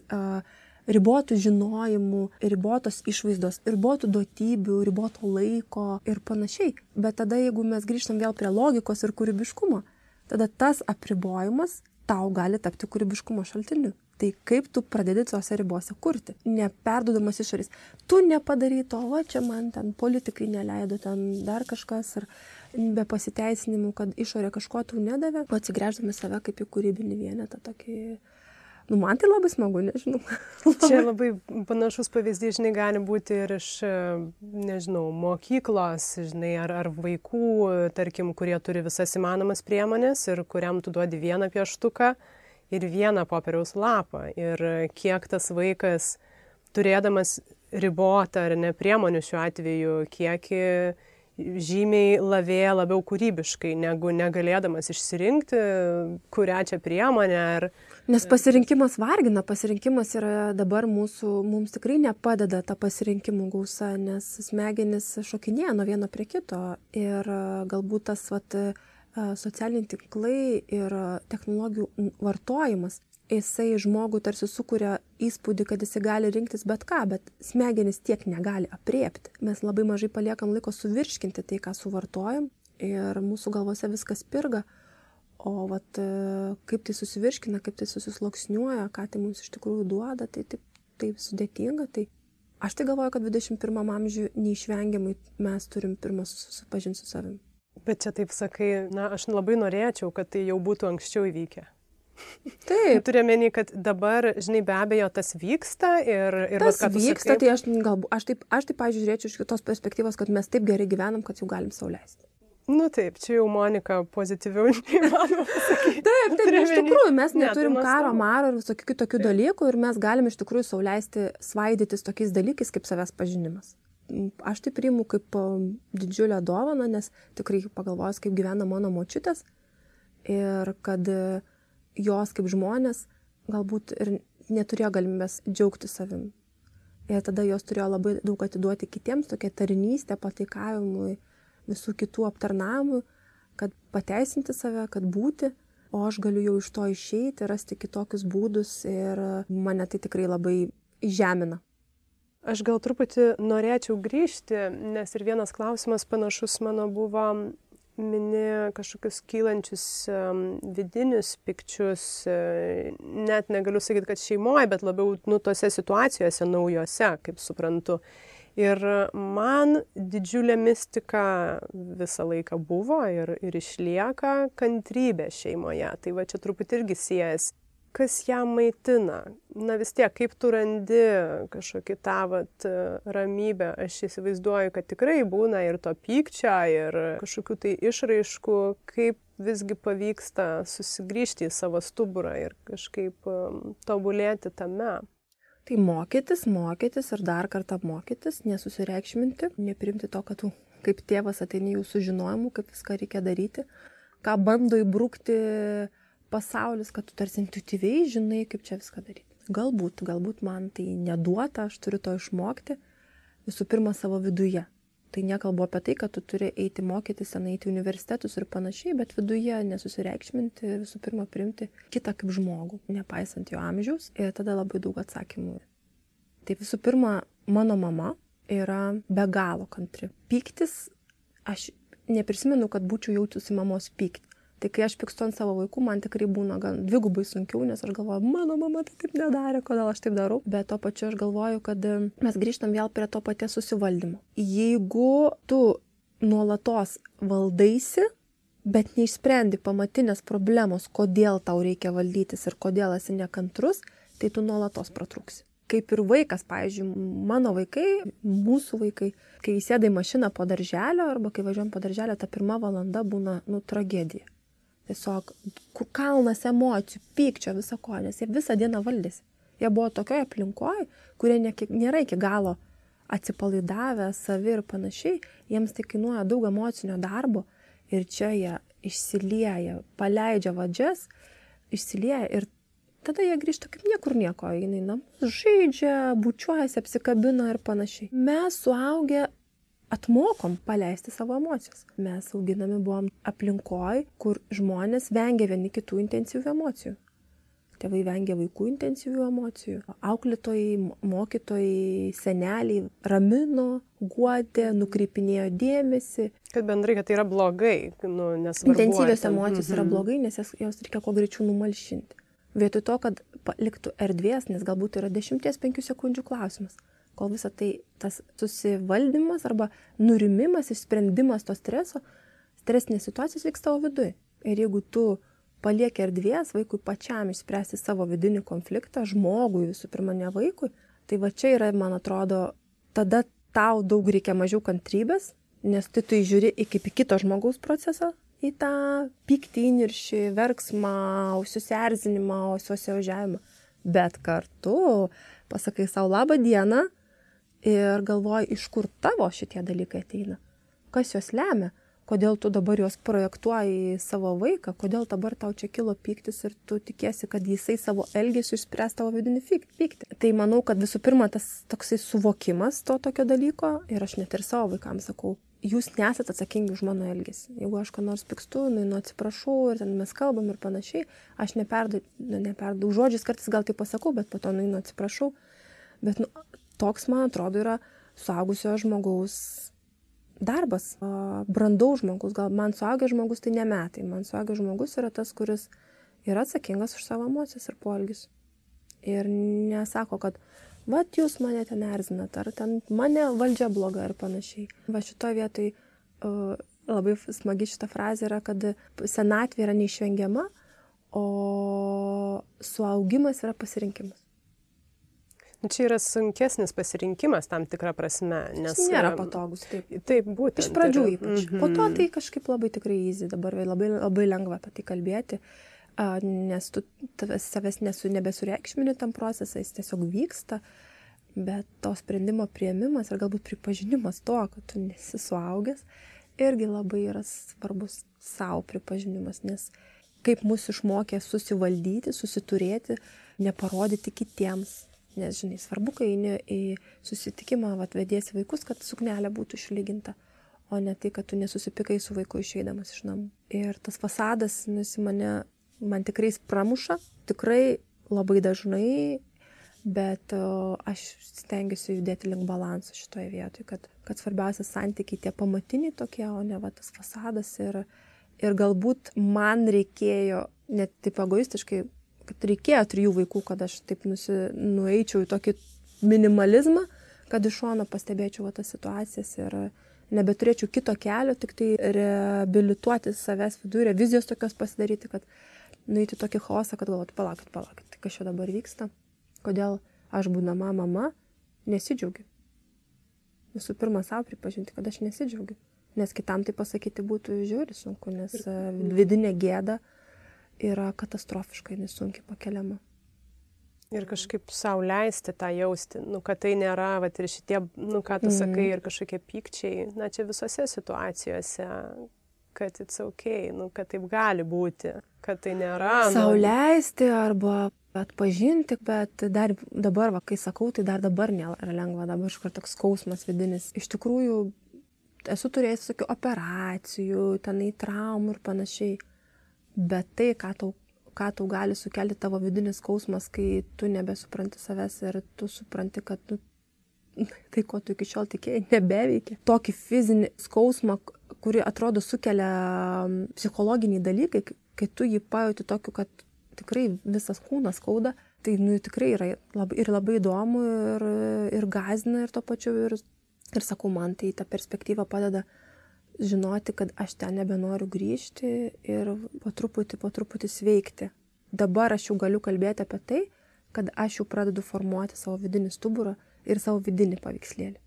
ribotų žinojimų, ribotos išvaizdos, ribotų duotybių, riboto laiko ir panašiai. Bet tada, jeigu mes grįžtam vėl prie logikos ir kūrybiškumo, tada tas apribojimas tau gali tapti kūrybiškumo šaltiniu. Tai kaip tu pradedi tuose ribose kurti, neperduodamas išorės. Tu nepadarai to, o čia man ten politikai neleido, ten dar kažkas, ar be pasiteisinimų, kad išorė kažko tau nedavė, o atsigręždami save kaip į kūrybinį vienetą, tokį Nu, man tai labai smagu, nežinau. Čia labai panašus pavyzdys, žinai, gali būti ir iš, nežinau, mokyklos, žinai, ar, ar vaikų, tarkim, kurie turi visas įmanomas priemonės ir kuriam tu duodi vieną pieštuką ir vieną popieriaus lapą. Ir kiek tas vaikas, turėdamas ribotą ar ne priemonių šiuo atveju, kiek žymiai lavėja labiau kūrybiškai, negu negalėdamas išsirinkti, kurią čia priemonę. Ar... Nes pasirinkimas vargina, pasirinkimas yra dabar mūsų, mums tikrai nepadeda ta pasirinkimų gausa, nes smegenis šokinėja nuo vieno prie kito ir galbūt tas vat, socialiniai tinklai ir technologijų vartojimas jisai žmogui tarsi sukuria įspūdį, kad jisai gali rinktis bet ką, bet smegenys tiek negali apriepti. Mes labai mažai paliekam laiko suvirškinti tai, ką suvartojam ir mūsų galvose viskas pirga, o vat, kaip tai susivirškina, kaip tai susisloksniuoja, ką tai mums iš tikrųjų duoda, tai taip, taip sudėtinga. Tai aš tai galvoju, kad 21 amžiuje neišvengiamai mes turim pirmą susipažinti su savimi. Bet čia taip sakai, na, aš labai norėčiau, kad tai jau būtų anksčiau įvykę. Taip. Turiu menį, kad dabar, žinai, be abejo, tas vyksta ir... ir tas vat, vyksta, sakai... tai aš galbūt, aš taip, aš taip, pažiūrėjau, žiūrėčiau iš kitos perspektyvos, kad mes taip gerai gyvenam, kad jau galim sauliaisti. Nu taip, čia jau Monika pozityviau neįmanoma. Taip, taip, iš tikrųjų, mes neturim ne, tai karo, maro ir visokių kitokių taip. dalykų ir mes galim iš tikrųjų sauliaisti svaidytis tokiais dalykais kaip savęs pažinimas. Aš tai priimu kaip didžiulę dovaną, nes tikrai pagalvojus, kaip gyvena mano močiutės ir kad uh, jos kaip žmonės galbūt ir neturėjo galimybės džiaugti savim. Ir tada jos turėjo labai daug atiduoti kitiems, tokia tarnystė, pataikavimui, visų kitų aptarnavimui, kad pateisinti save, kad būti, o aš galiu jau iš to išeiti, rasti kitokius būdus ir mane tai tikrai labai žemina. Aš gal truputį norėčiau grįžti, nes ir vienas klausimas panašus mano buvo mini kažkokius kylančius vidinius pikčius, uh, net negaliu sakyti, kad šeimoje, bet labiau nu, tose situacijose naujose, kaip suprantu. Ir man didžiulė mistika visą laiką buvo ir, ir išlieka kantrybė šeimoje. Tai va čia truputį irgi siejasi kas ją maitina. Na vis tiek, kaip tu randi kažkokį tą vat, ramybę, aš įsivaizduoju, kad tikrai būna ir to pykčio, ir kažkokių tai išraiškų, kaip visgi pavyksta susigrįžti į savo stuburą ir kažkaip um, tobulėti tame. Tai mokytis, mokytis ir dar kartą mokytis, nesusireikšminti, neprimti to, kad tu kaip tėvas ateini jų sužinojimu, kaip viską reikia daryti, ką bando įbrukti pasaulis, kad tu tarsi intuityviai žinai, kaip čia viską daryti. Galbūt, galbūt man tai neduota, aš turiu to išmokti visų pirma savo viduje. Tai nekalbu apie tai, kad tu turi eiti mokytis, eiti į universitetus ir panašiai, bet viduje nesusireikšminti, visų pirma priimti kitą kaip žmogų, nepaisant jo amžiaus ir tada labai daug atsakymų. Tai visų pirma, mano mama yra be galo kantri. Pyktis, aš neprisimenu, kad būčiau jautusi mamos pyktį. Tai kai aš pykstu ant savo vaikų, man tikrai būna gan dvigubai sunkiau, nes aš galvoju, mano mama tai taip nedarė, kodėl aš taip darau. Bet to pačiu aš galvoju, kad e, mes grįžtam vėl prie to paties susivaldymo. Jeigu tu nuolatos valdaisi, bet neišsprendi pamatinės problemos, kodėl tau reikia valdytis ir kodėl esi nekantrus, tai tu nuolatos pratruksi. Kaip ir vaikas, pavyzdžiui, mano vaikai, mūsų vaikai, kai įsėda į mašiną po darželio arba kai važiuojam po darželio, ta pirma valanda būna, nu, tragedija tiesiog kalnas emocijų, pykčio, viso ko, nes jie visą dieną valdėsi. Jie buvo tokioje aplinkoje, kurie ne, nėra iki galo atsipalaidavę, savi ir panašiai, jiems tai kainuoja daug emocinio darbo ir čia jie išsilieja, paleidžia vadžias, išsilieja ir tada jie grįžta kaip niekur nieko, jinai namus žaidžia, bučiuojasi, apsikabina ir panašiai. Mes suaugę atmokom paleisti savo emocijas. Mes auginami buvom aplinkoj, kur žmonės vengia vieni kitų intensyvių emocijų. Tėvai vengia vaikų intensyvių emocijų. Auklėtojai, mokytojai, seneliai ramino, guodė, nukreipinėjo dėmesį. Kad bendrai, kad tai yra blogai, nu, nes... Intensyvios emocijos -hmm. yra mhm. blogai, nes jas, jos reikia kuo greičiau numalšinti. Vietoj to, kad paliktų erdvės, nes galbūt yra 10-5 sekundžių klausimas, kol visą tai tas susivaldymas arba nurimimas, išsprendimas to streso, stresinės situacijos vyks tavo viduje. Ir jeigu tu palieki erdvės vaikui pačiam išspręsti savo vidinį konfliktą, žmogui visų pirma, ne vaikui, tai va čia yra, man atrodo, tada tau daug reikia mažiau kantrybės, nes tu tai žiūri į kaip į kito žmogaus procesą, į tą pyktį, įniršį, verksmą, susierzinimą, susiožiavimą. Bet kartu pasakai savo labą dieną ir galvoji, iš kur tavo šitie dalykai ateina, kas juos lemia, kodėl tu dabar juos projektuoji į savo vaiką, kodėl dabar tau čia kilo pyktis ir tu tikėsi, kad jisai savo elgesiu išspręs tavo vidinį pyktį. Tai manau, kad visų pirma tas toksai suvokimas to tokio dalyko ir aš net ir savo vaikams sakau, jūs nesat atsakingi už mano elgesį. Jeigu aš ką nors pikstu, nu, nu atsiprašau ir ten mes kalbam ir panašiai, aš neperdu, nu, neperdu žodžiais, kartais gal tai pasakau, bet po to nu, nu atsiprašau. Bet nu, toks, man atrodo, yra suaugusio žmogaus darbas, brandaus žmogus, gal man suaugęs žmogus tai ne metai, man suaugęs žmogus yra tas, kuris yra atsakingas už savo emocijas ir poelgius. Ir nesako, kad vat jūs mane ten erzinat, ar ten mane valdžia bloga ir panašiai. Va šitoje vietoje uh, labai smagi šita frazė yra, kad senatvė yra neišvengiama, o suaugimas yra pasirinkimas. Nu, čia yra sunkesnis pasirinkimas tam tikrą prasme, nes... Jis nėra patogus, taip. Taip, būtent. Iš pradžių ypač. Mm -hmm. Po to tai kažkaip labai tikrai įzy, dabar labai, labai lengva apie tai kalbėti. Uh, nes tu savęs nesu, nebesureikšmini tam procesą, jis tiesiog vyksta, bet to sprendimo prieimimas ir galbūt pripažinimas to, kad tu nesi suaugęs, irgi labai yra svarbus savo pripažinimas, nes kaip mus išmokė susivaldyti, susiturėti, neparodyti kitiems. Nes, žinai, svarbu, kai eini į susitikimą, atvediesi vaikus, kad suknelė būtų išlyginta, o ne tai, kad tu nesusipikai su vaiku išeidamas iš namų. Ir tas fasadas, nusi mane man tikrai pramuša, tikrai labai dažnai, bet aš stengiuosi judėti link balansų šitoje vietoje, kad, kad svarbiausia santykiai tie pamatiniai tokie, o ne va tas fasadas ir, ir galbūt man reikėjo, net taip egoistiškai, kad reikėjo trijų vaikų, kad aš taip nusi, nueičiau į tokį minimalizmą, kad iš šono pastebėčiau tas situacijas ir nebeturėčiau kito kelio, tik tai reabilituoti savęs viduje, revizijos tokios pasidaryti, kad nueiti tokį chaosą, kad galvotų, palaukit, palaukit, tai kas čia dabar vyksta, kodėl aš būdama mama nesidžiaugiu. Visų pirma, savo pripažinti, kad aš nesidžiaugiu. Nes kitam tai pasakyti būtų žiūri sunku, nes vidinė gėda yra katastrofiškai nesunkiai pakeliama. Ir kažkaip savo leisti tą jausti, nu, kad tai nėra, va, ir šitie, nu, ką tu sakai, mm. ir kažkokie pykčiai, na, čia visose situacijose, kad it's ok, nu, kad taip gali būti, kad tai nėra. Nu... Sauliaisti arba atpažinti, bet dar dabar, va, kai sakau, tai dar dabar nėra lengva, dabar iš karto toks skausmas vidinis. Iš tikrųjų, esu turėjęs tokių operacijų, tenai traumų ir panašiai, bet tai, ką tau, ką tau gali sukelti tavo vidinis skausmas, kai tu nebesupranti savęs ir tu supranti, kad nu, tai, ko tu iki šiol tikėjai, nebeveikia. Tokį fizinį skausmą, kuri atrodo sukelia psichologiniai dalykai, kai tu jį pajauti tokiu, kad tikrai visas kūnas skauda, tai nu, tikrai yra labai, ir labai įdomu, ir, ir gazina, ir to pačiu, ir, ir sakau, man tai ta perspektyva padeda žinoti, kad aš ten nebenoriu grįžti ir po truputį, po truputį sveikti. Dabar aš jau galiu kalbėti apie tai, kad aš jau pradedu formuoti savo vidinį stuburą ir savo vidinį paveikslėlį.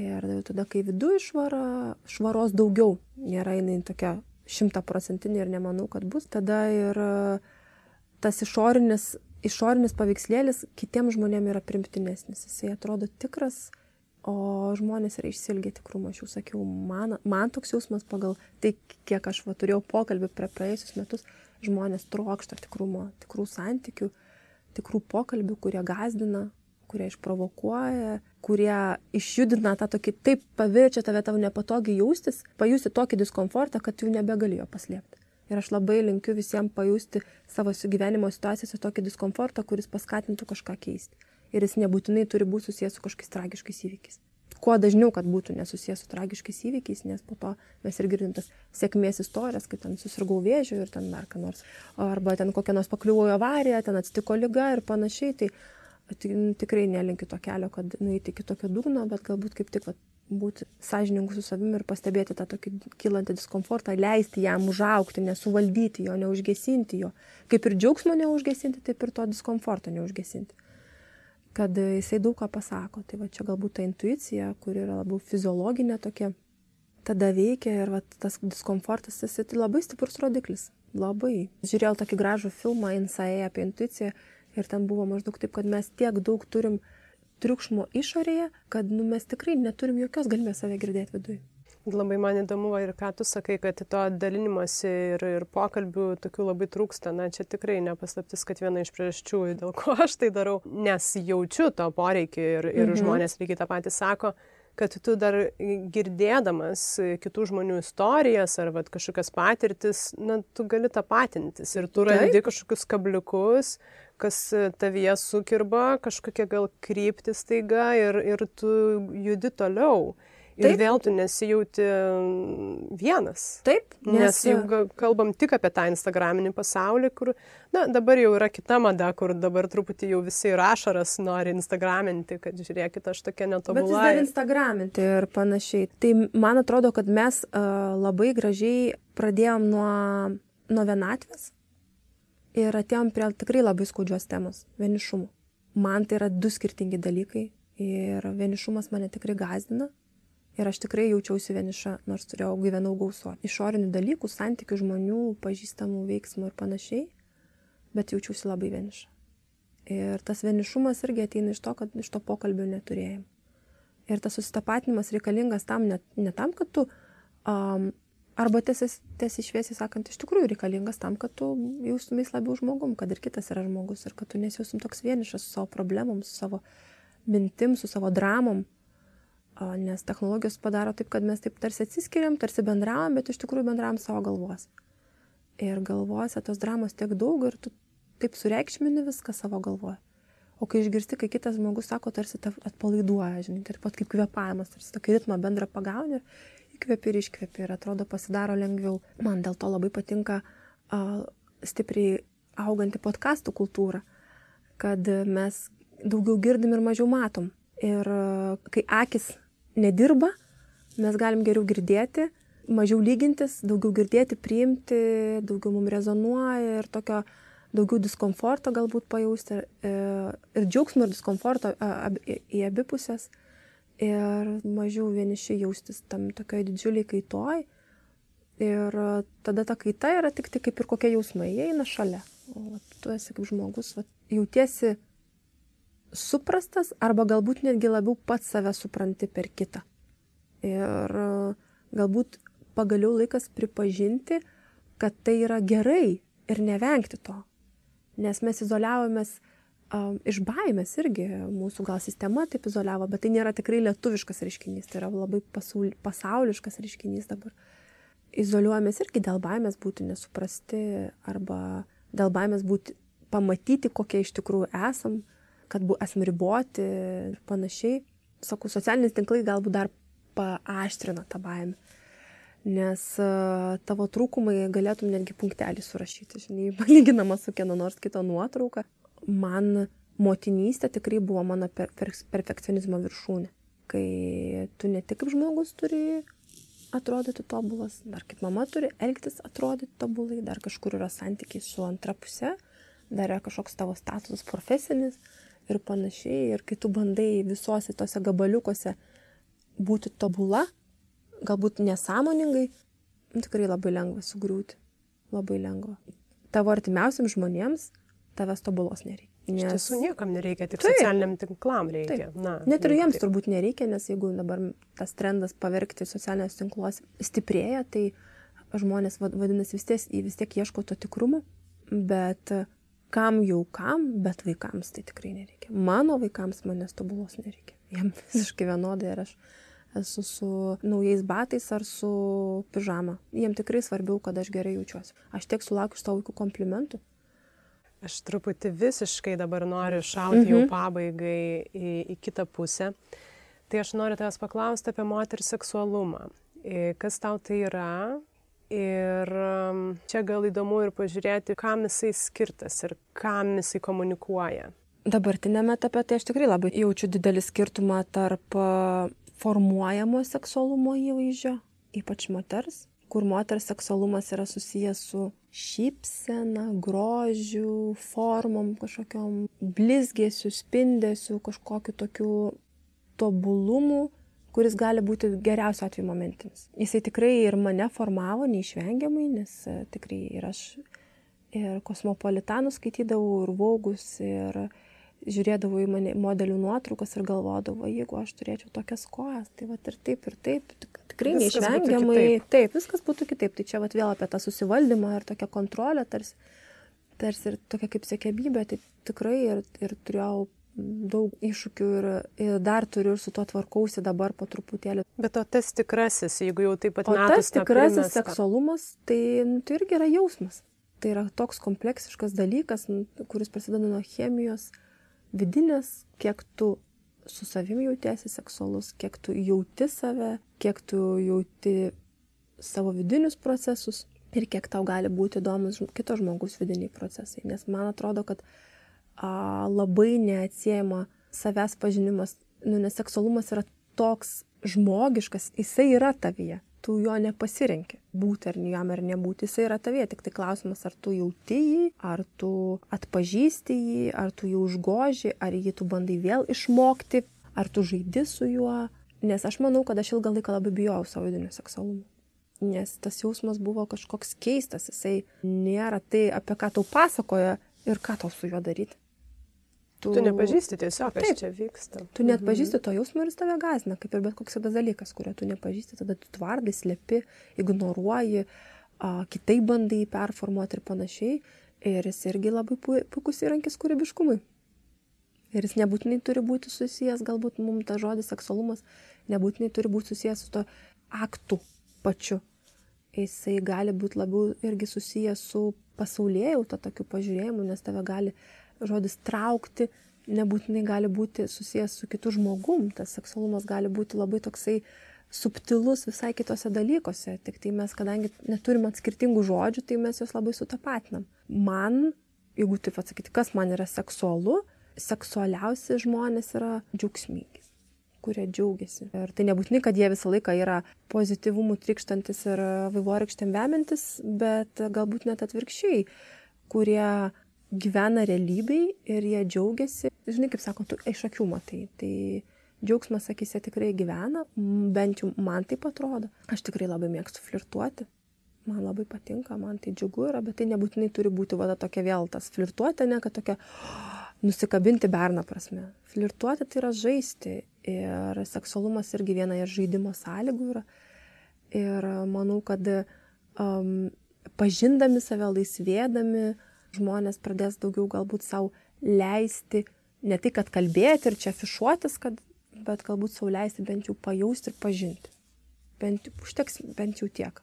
Ir tada, kai viduje švara, švaros daugiau, nėra jinai tokia šimtaprocentinė ir nemanau, kad bus, tada ir tas išorinis, išorinis paveikslėlis kitiems žmonėms yra primtinesnis. Jisai atrodo tikras, o žmonės yra išsilgę tikrumo. Aš jau sakiau, man, man toks jausmas pagal tai, kiek aš va, turėjau pokalbį prie praėjusius metus, žmonės trokšta tikrumo, tikrų santykių, tikrų pokalbių, kurie gazdina, kurie išprovokuoja, kurie išjudina tą tokį, taip pavirčia tave tavo nepatogiai jaustis, pajusti tokį diskomfortą, kad jų nebegali jo paslėpti. Ir aš labai linkiu visiems pajusti savo gyvenimo situacijose tokį diskomfortą, kuris paskatintų kažką keisti. Ir jis nebūtinai turi būti susijęs su kažkokiais tragiškais įvykiais. kuo dažniau, kad būtų nesusijęs su tragiškais įvykiais, nes po to mes ir girdim tas sėkmės istorijas, kaip ten susirgau vėžiu ir ten dar ką nors, arba ten kokia nors pakliuvo į avariją, ten atsitiko lyga ir panašiai. Tai, tai tikrai nelinkiu to kelio, kad nueiti iki tokio dugno, bet galbūt kaip tik va, būti sąžiningu su savimi ir pastebėti tą tokį kylantį diskomfortą, leisti jam užaukti, nesuvaldyti jo, neužgesinti jo. Kaip ir džiaugsmo neužgesinti, taip ir to diskomforto neužgesinti kad jisai daug ką pasako. Tai va čia galbūt ta intuicija, kuri yra labiau fiziologinė tokia, tada veikia ir va, tas diskomfortas, jisai tai labai stiprus rodiklis. Labai. Žiūrėjau tokį gražų filmą Insai apie intuiciją ir ten buvo maždaug taip, kad mes tiek daug turim triukšmo išorėje, kad nu, mes tikrai neturim jokios galimybės save girdėti viduje. Labai man įdomu ir ką tu sakai, kad to dalinimosi ir, ir pokalbių tokių labai trūksta. Na, čia tikrai nepaslaptis, kad viena iš priežasčių, dėl ko aš tai darau, nes jaučiu to poreikį ir, ir mhm. žmonės lygiai tą patį sako, kad tu dar girdėdamas kitų žmonių istorijas ar vat, kažkokias patirtis, na, tu gali tą patintis ir tu randi kažkokius kabliukus, kas tavyje sukirba, kažkokia gal kryptis taiga ir, ir tu judi toliau. Ir Taip. vėl tu nesijauti mm, vienas. Taip, nes, nes jau kalbam tik apie tą Instagraminį pasaulį, kur, na, dabar jau yra kita mada, kur dabar truputį jau visi ir ašaras nori Instagraminti, kad žiūrėkit, aš tokia netobula. Bet dar Instagraminti ir panašiai. Tai man atrodo, kad mes uh, labai gražiai pradėjom nuo, nuo vienatvės ir atėjom prie tikrai labai skaudžios temos - vienišumo. Man tai yra du skirtingi dalykai ir vienišumas mane tikrai gazdina Ir aš tikrai jaučiausi vieniša, nors turėjau gyvenau gauso. Išorinių dalykų, santykių žmonių, pažįstamų veiksmų ir panašiai, bet jaučiausi labai vieniša. Ir tas vienišumas irgi ateina iš to, kad iš to pokalbio neturėjom. Ir tas susitapatinimas reikalingas tam, ne, ne tam, kad tu, um, arba tiesiai šviesiai sakant, iš tikrųjų reikalingas tam, kad tu jaustumės labiau žmogum, kad ir kitas yra žmogus ir kad tu nesijausim toks vienišas su savo problemom, su savo mintim, su savo dramom nes technologijos padaro taip, kad mes taip tarsi atsiskiriam, tarsi bendravom, bet iš tikrųjų bendravom savo galvos. Ir galvose tos dramos tiek daug ir tu taip sureikšmini viską savo galvoje. O kai išgirsti, kai kitas žmogus sako, tarsi atpalaiduoja, žinai, taip pat kaip kvepavimas, tarsi tokį ritmą bendrą pagauni ir įkvepi ir iškvepi ir atrodo pasidaro lengviau. Man dėl to labai patinka uh, stipriai auganti podkastų kultūra, kad mes daugiau girdim ir mažiau matom. Ir kai akis nedirba, mes galim geriau girdėti, mažiau lygintis, daugiau girdėti, priimti, daugiau mums rezonuoja ir tokio daugiau diskomforto galbūt pajausti e, ir džiaugsmo ir diskomforto į abi pusės ir mažiau vieniši jaustis tam tokioje didžiuliai kaitoj. Ir tada ta kaita yra tik tai kaip ir kokie jausmai, jie eina šalia. O tu esi kaip žmogus, va, jautiesi suprastas arba galbūt netgi labiau pats save supranti per kitą. Ir e, galbūt pagaliau laikas pripažinti, kad tai yra gerai ir nevengti to. Nes mes izoliavomės um, iš baimės irgi, mūsų gal sistema taip izoliavo, bet tai nėra tikrai lietuviškas reiškinys, tai yra labai pasaul, pasauliškas reiškinys dabar. Izoliuojamės irgi dėl baimės būti nesuprasti arba dėl baimės būti, pamatyti, kokie iš tikrųjų esam, uh, kad bu, esame riboti ir panašiai. Sakau, socialiniai tinklai galbūt dar paaštrina tą baimę. Nes uh, tavo trūkumai galėtum netgi punktelį surašyti, žinai, palyginama su kieno nors kito nuotrauka. Man motinystė tikrai buvo mano per, per, perfekcionizmo viršūnė. Kai tu ne tik kaip žmogus turi atrodyti tobulas, dar kaip mama turi elgtis atrodyti tobulai, dar kažkur yra santykiai su antra pusė, dar yra kažkoks tavo statusas profesinis. Uh, ir panašiai. Ir kai tu bandai visuose tose gabaliukose būti tobula, galbūt nesąmoningai, nu, tikrai labai lengva sugriūti. Labai lengva. Tavo artimiausiam žmonėms tavęs tobulos nereikia. Nes... Iš tiesų niekam nereikia, tik taip, socialiniam tinklam reikia. Taip. Na, Net ir jiems taip. turbūt nereikia, nes jeigu dabar tas trendas pavergti socialinius tinkluos stiprėja, tai žmonės vadinasi vis tiek, vis tiek ieško to tikrumo, bet kam jau kam, bet vaikams tai tikrai nereikia. Mano vaikams manęs tobulos nereikia. Jiem visiškai vienodai ir aš esu su naujais batais ar su pižama. Jiem tikrai svarbiau, kad aš gerai jaučiuosi. Aš tiek sulaukiu iš savo vaikų komplimentų. Aš truputį visiškai dabar noriu šauti -hmm. jau mhm. pabaigai į, į kitą pusę. Tai aš noriu tavęs paklausti apie moterį seksualumą. Kas tau tai yra? Ir čia gal įdomu ir pažiūrėti, kam jisai skirtas ir kam jisai komunikuoja. Dabartinėme etape tai aš tikrai labai jaučiu didelį skirtumą tarp formuojamo seksualumo įvaizdžio, ypač moters, kur moters seksualumas yra susijęs su šypsena, grožiu, formom kažkokiam blizgėsiu, spindėsiu, kažkokiu tokiu tobulumu, kuris gali būti geriausio atveju momentinis. Jisai tikrai ir mane formavo neišvengiamai, nes e, tikrai ir aš ir kosmopolitanus skaitydavau, ir vaugus, ir žiūrėdavau į mane modelių nuotraukas ir galvodavau, jeigu aš turėčiau tokias kojas, tai va ir taip, ir taip, tikrai viskas neišvengiamai. Taip, viskas būtų kitaip. Tai čia va vėl apie tą susivaldymą ir tokią kontrolę, tarsi, tarsi ir tokia kaip sėkmybė, tai tikrai ir, ir turėjau daug iššūkių ir, ir dar turiu ir su to tvarkausi dabar po truputėlį. Bet o tas tikrasis, jeigu jau taip pat o tas tikrasis primesta. seksualumas, tai, nu, tai irgi yra jausmas. Tai yra toks kompleksiškas dalykas, nu, kuris prasideda nuo chemijos, vidinės, kiek tu su savimi jautiesi seksualus, kiek tu jauti save, kiek tu jauti savo vidinius procesus ir kiek tau gali būti įdomus kito žmogus vidiniai procesai. Nes man atrodo, kad a, labai neatsiejama savęs pažinimas, nu, nes seksualumas yra toks žmogiškas, jisai yra tavyje tu jo nepasirenki būti ar jam ar nebūti, jisai yra tavie, tik tai klausimas, ar tu jauti jį, ar tu atpažįsti jį, ar tu jį užgoži, ar jį tu bandai vėl išmokti, ar tu žaidi su juo, nes aš manau, kad aš ilgą laiką labai bijojau savo vidinio seksualumo. Nes tas jausmas buvo kažkoks keistas, jisai nėra tai, apie ką tau pasakoja ir ką tau su juo daryti. Tu, tu nepažįsti tiesiog, kas Taip, čia vyksta. Tu net mhm. pažįsti to jausmo ir jis tave gazina, kaip ir bet koks kitas dalykas, kurio tu nepažįsti, tada tu tvardai, slepi, ignoruoji, a, kitaip bandai performuoti ir panašiai. Ir jis irgi labai puikus įrankis kūrybiškumui. Ir jis nebūtinai turi būti susijęs, galbūt mums ta žodis seksualumas nebūtinai turi būti susijęs su to aktu pačiu. Jisai gali būti labiau irgi susijęs su pasaulėjau, to tokiu pažiūrėjimu, nes tave gali žodis traukti nebūtinai gali būti susijęs su kitu žmogum. Tas seksualumas gali būti labai toksai subtilus visai kitose dalykuose. Tik tai mes, kadangi neturim skirtingų žodžių, tai mes juos labai sutapatinam. Man, jeigu taip atsakyti, kas man yra seksualu, seksualiausi žmonės yra džiaugsmingi kurie džiaugiasi. Ir tai nebūtinai, kad jie visą laiką yra pozityvumų trikštantis ir vaivorykštėm vemintis, bet galbūt net atvirkščiai, kurie gyvena realybėj ir jie džiaugiasi. Žinai, kaip sako, tu iš akių matai. Tai džiaugsmas akise tikrai gyvena, bent jau man taip atrodo. Aš tikrai labai mėgstu flirtuoti. Man labai patinka, man tai džiugu yra, bet tai nebūtinai turi būti vada tokia vėl tas flirtuoti, ne kad tokia nusikabinti berną prasme. Flirtuoti tai yra žaisti ir seksualumas irgi viena iš žaidimo sąlygų yra. Ir manau, kad um, pažindami save, laisvėdami, uh, žmonės pradės daugiau galbūt savo leisti, ne tai kad kalbėti ir čia afišuotis, kad, bet galbūt savo leisti bent jau pajausti ir pažinti. Bent, užteks bent jau tiek,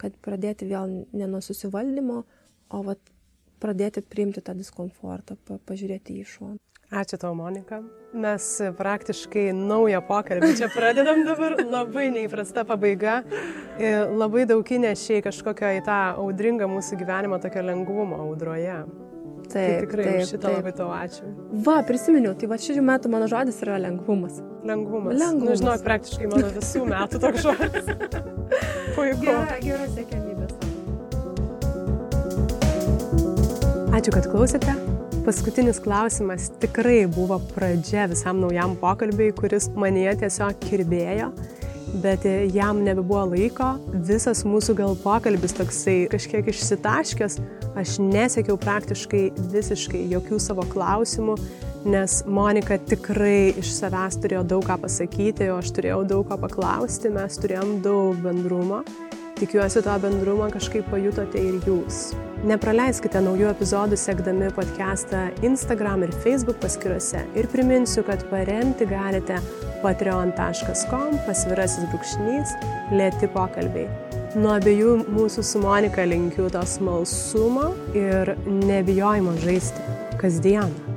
kad pradėti vėl ne nuo susivaldymo, o vat, pradėti priimti tą diskomfortą, pa, pažiūrėti į šoną. Ačiū tau, Monika. Mes praktiškai naują pokalbį čia pradedam dabar, labai neįprasta pabaiga. Ir labai daug įnešiai kažkokią į tą audringą mūsų gyvenimą, tokią lengvumą audroje. Taip, tai tikrai taip, šitą taip. labai tau ačiū. Va, prisiminiau, tai va šių metų mano žodis yra lengvumas. Lengvumas. Lengvumas. Nu, žinok, praktiškai mano visų metų toks žodis. Puiku. Gera, gera sėkmybės. Ačiū, kad klausėte. Paskutinis klausimas tikrai buvo pradžia visam naujam pokalbiui, kuris manyje tiesiog kirbėjo, bet jam nebebuvo laiko. Visas mūsų gal pokalbis toksai kažkiek išsitaškęs, aš nesiekiau praktiškai visiškai jokių savo klausimų, nes Monika tikrai iš savęs turėjo daug ką pasakyti, o aš turėjau daug ką paklausti, mes turėjom daug bendrumo. Tikiuosi tą bendrumą kažkaip pajutote ir jūs. Nepraleiskite naujų epizodų sekdami podcastą Instagram ir Facebook paskiruose ir priminsiu, kad paremti galite patreon.com pasvirasis brūkšnys lėti pokalbiai. Nuo abiejų mūsų su Monika linkiu to smalsumo ir nebijojimo žaisti kasdieną.